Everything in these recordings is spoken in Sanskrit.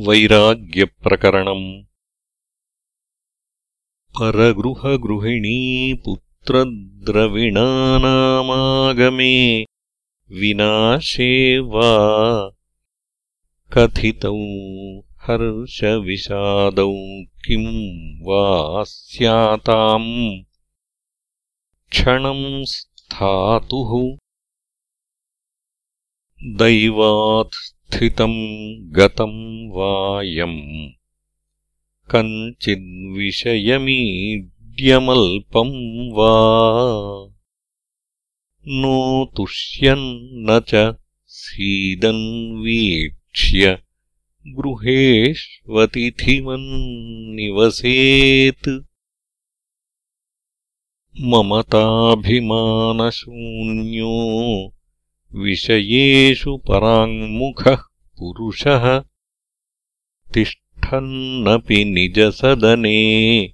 वैराग्यप्रकरणम्। परगृहगृहिणी पुत्रद्रविणानामागमे विनाशे वा कथितौ हर्षविषादौ किम् वा स्याताम्। क्षणम् स्थातुः दैवात् स्थितम् गतम् वायम्। कञ्चिद्विषयमीड्यमल्पम् वा। नो तुष्यन्न च सीदन्वीक्ष्य गृहेष्वतिथिवन्निवसेत् ममताभिमानशून्यो विषयेषु पराङ्मुखः पुरुषः तिष्ठन्नपि निजसदने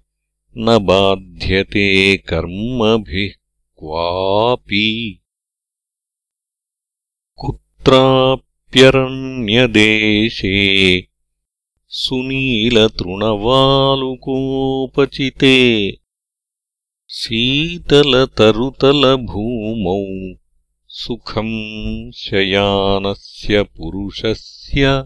न बाध्यते कर्मभिः क्वापि। कुत्राप्यरण्यदेशे सुनीलतृणवालुकोपचिते शीतलतरुतलभूमौ सुखम् शयानस्य पुरुषस्य।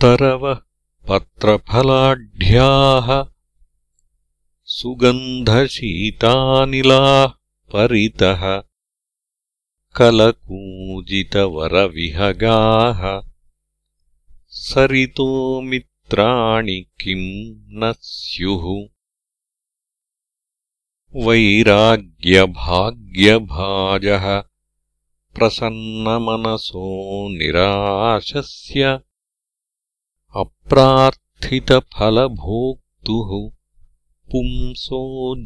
तरवः पत्रफलाढ्याः सुगन्धशीतानिलाः परितः कलकूजितवरविहगाः। सरितो मित्राणि किम् न स्युः वैराग्यभाग्यभाजः प्रसन्नमनसो निराशस्य अप्रार्थितफलभोक्तुः पुंसो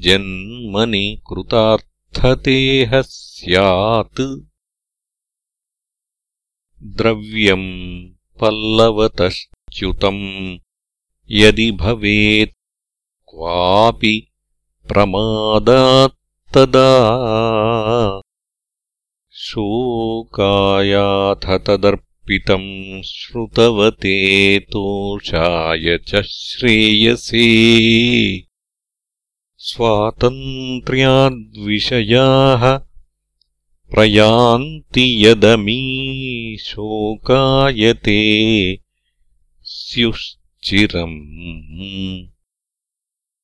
जन्मनि कृतार्थतेह स्यात् द्रव्यम् पल्लवतश्च्युतम् यदि भवेत् क्वापि प्रमादात्तदा। शोकायाथ तदर्पितम् श्रुतवते तोषाय च श्रेयसे। स्वातन्त्र्याद्विषयाः प्रयान्ति यदमी शोकायते स्युश्चिरम्।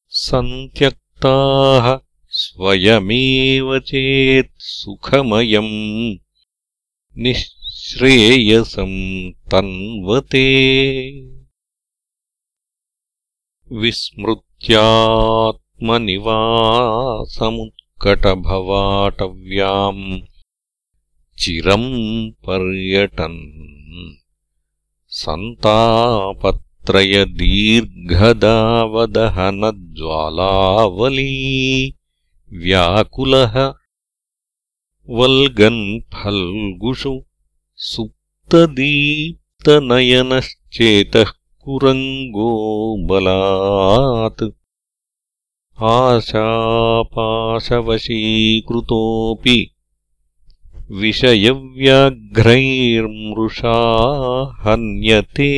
सन्त्यक् स्वयमेव चेत् सुखमयम् निःश्रेयसम् तन्वते। विस्मृत्यात्मनिवासमुत्कटभवाटव्याम् चिरम् पर्यटन् सन्तापत् त्रयदीर्घदावदहनज्वालावली व्याकुलः वल्गन्फल्गुषु सुप्तदीप्तनयनश्चेतः कुरङ्गो बलात् आशापाशवशीकृतोऽपि विषयव्याघ्रैर्मृषा हन्यते